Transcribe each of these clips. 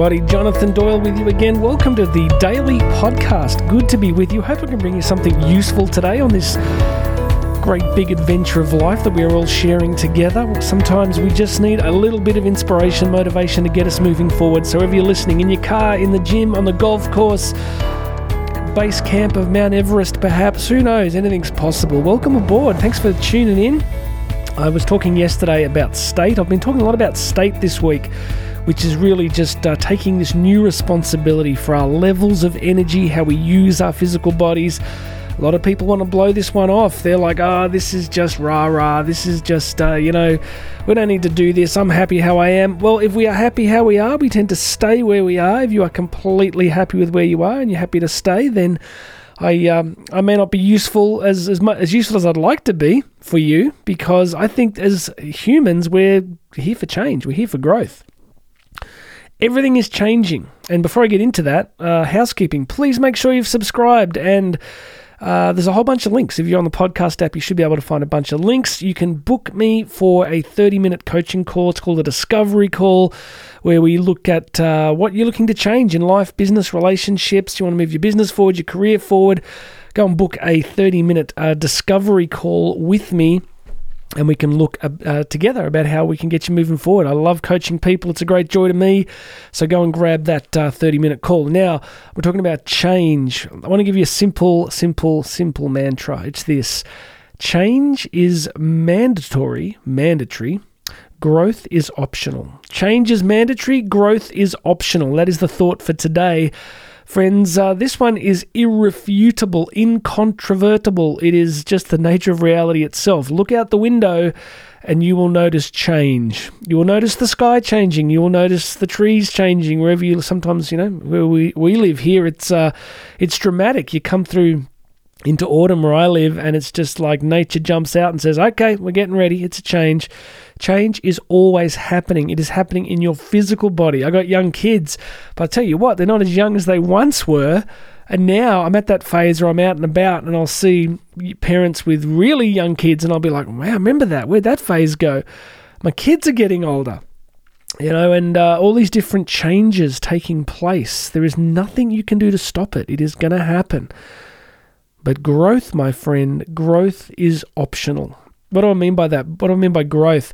everybody. Jonathan Doyle with you again. Welcome to the daily podcast. Good to be with you. Hope I can bring you something useful today on this great big adventure of life that we are all sharing together. Sometimes we just need a little bit of inspiration, motivation to get us moving forward. So, if you're listening in your car, in the gym, on the golf course, base camp of Mount Everest, perhaps, who knows? Anything's possible. Welcome aboard. Thanks for tuning in. I was talking yesterday about state. I've been talking a lot about state this week which is really just uh, taking this new responsibility for our levels of energy, how we use our physical bodies. A lot of people want to blow this one off. They're like, oh, this is just rah rah. This is just, uh, you know, we don't need to do this. I'm happy how I am. Well, if we are happy how we are, we tend to stay where we are. If you are completely happy with where you are and you're happy to stay, then I um, I may not be useful as as much as useful as I'd like to be for you because I think as humans we're here for change. We're here for growth. Everything is changing. And before I get into that, uh, housekeeping, please make sure you've subscribed. And uh, there's a whole bunch of links. If you're on the podcast app, you should be able to find a bunch of links. You can book me for a 30 minute coaching call. It's called a discovery call, where we look at uh, what you're looking to change in life, business, relationships. You want to move your business forward, your career forward. Go and book a 30 minute uh, discovery call with me and we can look uh, together about how we can get you moving forward. I love coaching people, it's a great joy to me. So go and grab that uh, 30 minute call. Now, we're talking about change. I want to give you a simple, simple, simple mantra. It's this change is mandatory, mandatory. Growth is optional. Change is mandatory, growth is optional. That is the thought for today. Friends, uh, this one is irrefutable, incontrovertible. It is just the nature of reality itself. Look out the window and you will notice change. You will notice the sky changing. You will notice the trees changing wherever you sometimes, you know, where we, we live here. It's, uh, it's dramatic. You come through into autumn where I live, and it's just like nature jumps out and says, Okay, we're getting ready. It's a change. Change is always happening. It is happening in your physical body. I got young kids, but I tell you what, they're not as young as they once were. And now I'm at that phase where I'm out and about and I'll see parents with really young kids and I'll be like, wow, remember that? Where'd that phase go? My kids are getting older you know, and uh, all these different changes taking place. There is nothing you can do to stop it. It is going to happen. But growth, my friend, growth is optional. What do I mean by that? What do I mean by growth?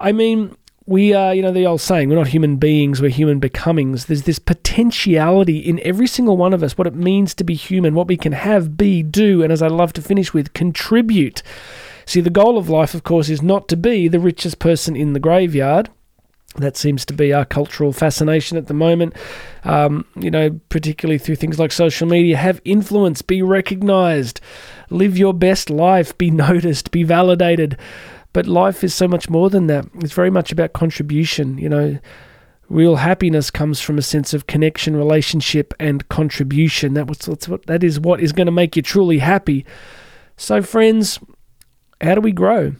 I mean, we are, you know, the old saying, we're not human beings, we're human becomings. There's this potentiality in every single one of us, what it means to be human, what we can have, be, do, and as I love to finish with, contribute. See, the goal of life, of course, is not to be the richest person in the graveyard. That seems to be our cultural fascination at the moment. Um, you know, particularly through things like social media, have influence, be recognized, live your best life, be noticed, be validated. But life is so much more than that. It's very much about contribution. You know, real happiness comes from a sense of connection, relationship, and contribution. That was that's what that is what is going to make you truly happy. So, friends, how do we grow?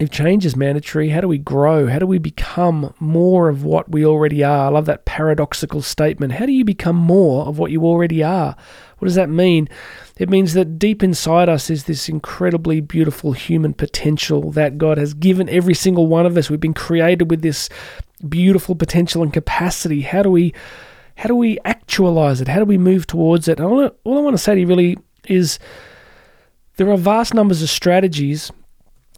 If change is mandatory, how do we grow? How do we become more of what we already are? I love that paradoxical statement. How do you become more of what you already are? What does that mean? It means that deep inside us is this incredibly beautiful human potential that God has given every single one of us. We've been created with this beautiful potential and capacity. How do we how do we actualize it? How do we move towards it? all I, all I want to say to you really is there are vast numbers of strategies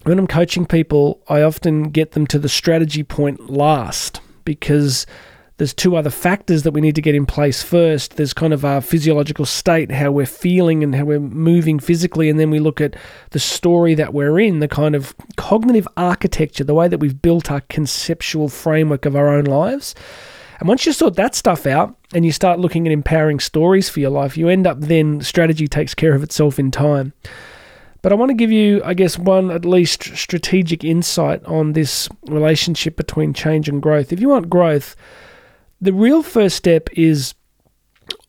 when I'm coaching people, I often get them to the strategy point last because there's two other factors that we need to get in place first. There's kind of our physiological state, how we're feeling and how we're moving physically, and then we look at the story that we're in, the kind of cognitive architecture, the way that we've built our conceptual framework of our own lives. And once you sort that stuff out and you start looking at empowering stories for your life, you end up then strategy takes care of itself in time. But I want to give you, I guess, one at least strategic insight on this relationship between change and growth. If you want growth, the real first step is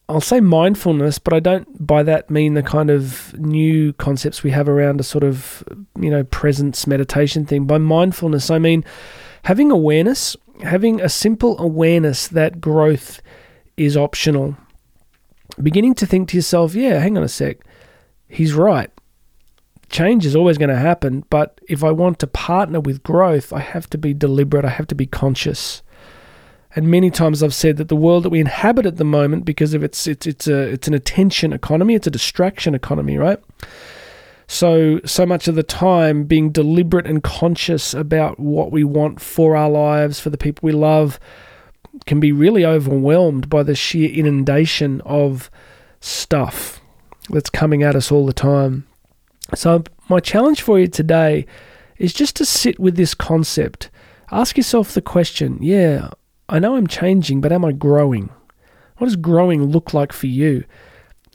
I'll say mindfulness, but I don't by that mean the kind of new concepts we have around a sort of, you know, presence meditation thing. By mindfulness, I mean having awareness, having a simple awareness that growth is optional. Beginning to think to yourself, yeah, hang on a sec, he's right change is always going to happen, but if I want to partner with growth, I have to be deliberate, I have to be conscious. And many times I've said that the world that we inhabit at the moment, because of its it's it's a it's an attention economy, it's a distraction economy, right? So so much of the time being deliberate and conscious about what we want for our lives, for the people we love, can be really overwhelmed by the sheer inundation of stuff that's coming at us all the time. So my challenge for you today is just to sit with this concept. Ask yourself the question, yeah, I know I'm changing, but am I growing? What does growing look like for you?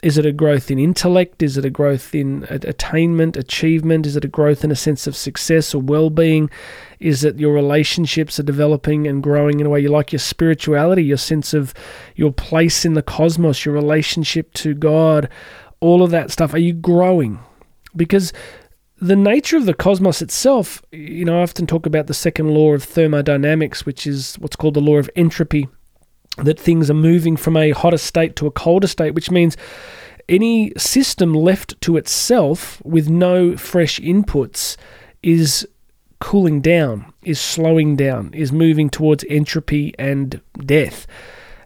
Is it a growth in intellect? Is it a growth in attainment, achievement? Is it a growth in a sense of success or well being? Is it your relationships are developing and growing in a way you like your spirituality, your sense of your place in the cosmos, your relationship to God, all of that stuff? Are you growing? Because the nature of the cosmos itself, you know, I often talk about the second law of thermodynamics, which is what's called the law of entropy, that things are moving from a hotter state to a colder state, which means any system left to itself with no fresh inputs is cooling down, is slowing down, is moving towards entropy and death.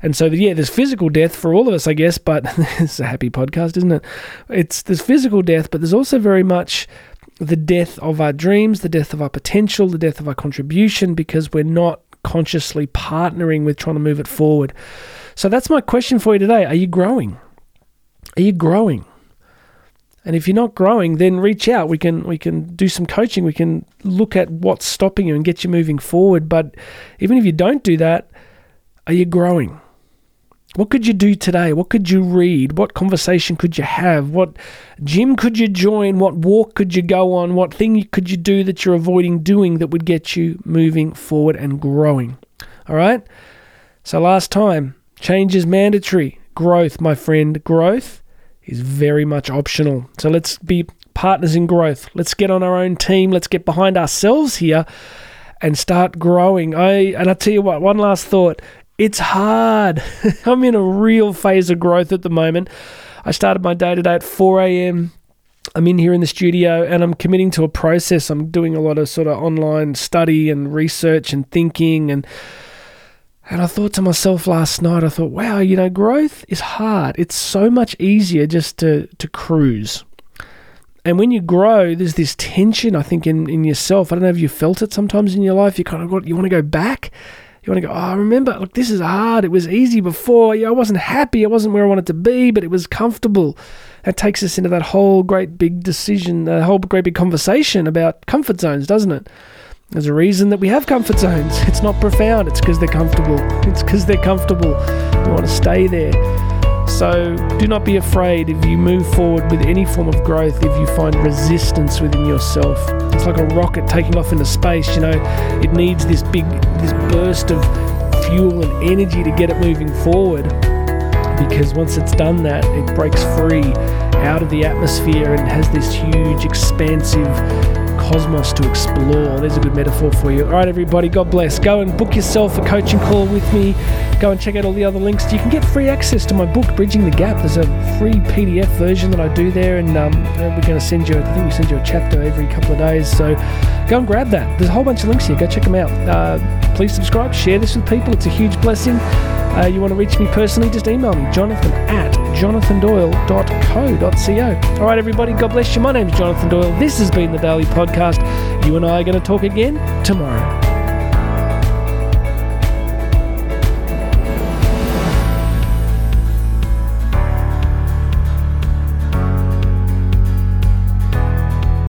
And so, yeah, there's physical death for all of us, I guess, but it's a happy podcast, isn't it? It's there's physical death, but there's also very much the death of our dreams, the death of our potential, the death of our contribution because we're not consciously partnering with trying to move it forward. So that's my question for you today. Are you growing? Are you growing? And if you're not growing, then reach out. We can we can do some coaching. We can look at what's stopping you and get you moving forward. But even if you don't do that, are you growing? What could you do today? What could you read? What conversation could you have? What gym could you join? What walk could you go on? What thing could you do that you're avoiding doing that would get you moving forward and growing? All right? So, last time, change is mandatory. Growth, my friend, growth is very much optional. So, let's be partners in growth. Let's get on our own team. Let's get behind ourselves here and start growing. I and I tell you what, one last thought. It's hard. I'm in a real phase of growth at the moment. I started my day today at 4 a.m. I'm in here in the studio and I'm committing to a process. I'm doing a lot of sort of online study and research and thinking and and I thought to myself last night, I thought, wow, you know, growth is hard. It's so much easier just to to cruise. And when you grow, there's this tension, I think, in, in yourself. I don't know if you felt it sometimes in your life. You kind of got, you want to go back you want to go, oh, I remember, look, this is hard. It was easy before. Yeah, I wasn't happy. I wasn't where I wanted to be, but it was comfortable. That takes us into that whole great big decision, a whole great big conversation about comfort zones, doesn't it? There's a reason that we have comfort zones. It's not profound. It's because they're comfortable. It's because they're comfortable. We want to stay there. So do not be afraid if you move forward with any form of growth, if you find resistance within yourself. It's like a rocket taking off into space, you know, it needs this big this burst of fuel and energy to get it moving forward. Because once it's done that, it breaks free out of the atmosphere and has this huge expansive cosmos to explore. There's a good metaphor for you. All right, everybody, God bless. Go and book yourself a coaching call with me. Go and check out all the other links. You can get free access to my book, Bridging the Gap. There's a free PDF version that I do there, and um, we're going to send you, I think we send you a chapter every couple of days. So go and grab that. There's a whole bunch of links here. Go check them out. Uh, please subscribe, share this with people. It's a huge blessing. Uh, you want to reach me personally, just email me, jonathan at jonathandoyle.co.co. All right, everybody, God bless you. My name is Jonathan Doyle. This has been the Daily Podcast. You and I are going to talk again tomorrow.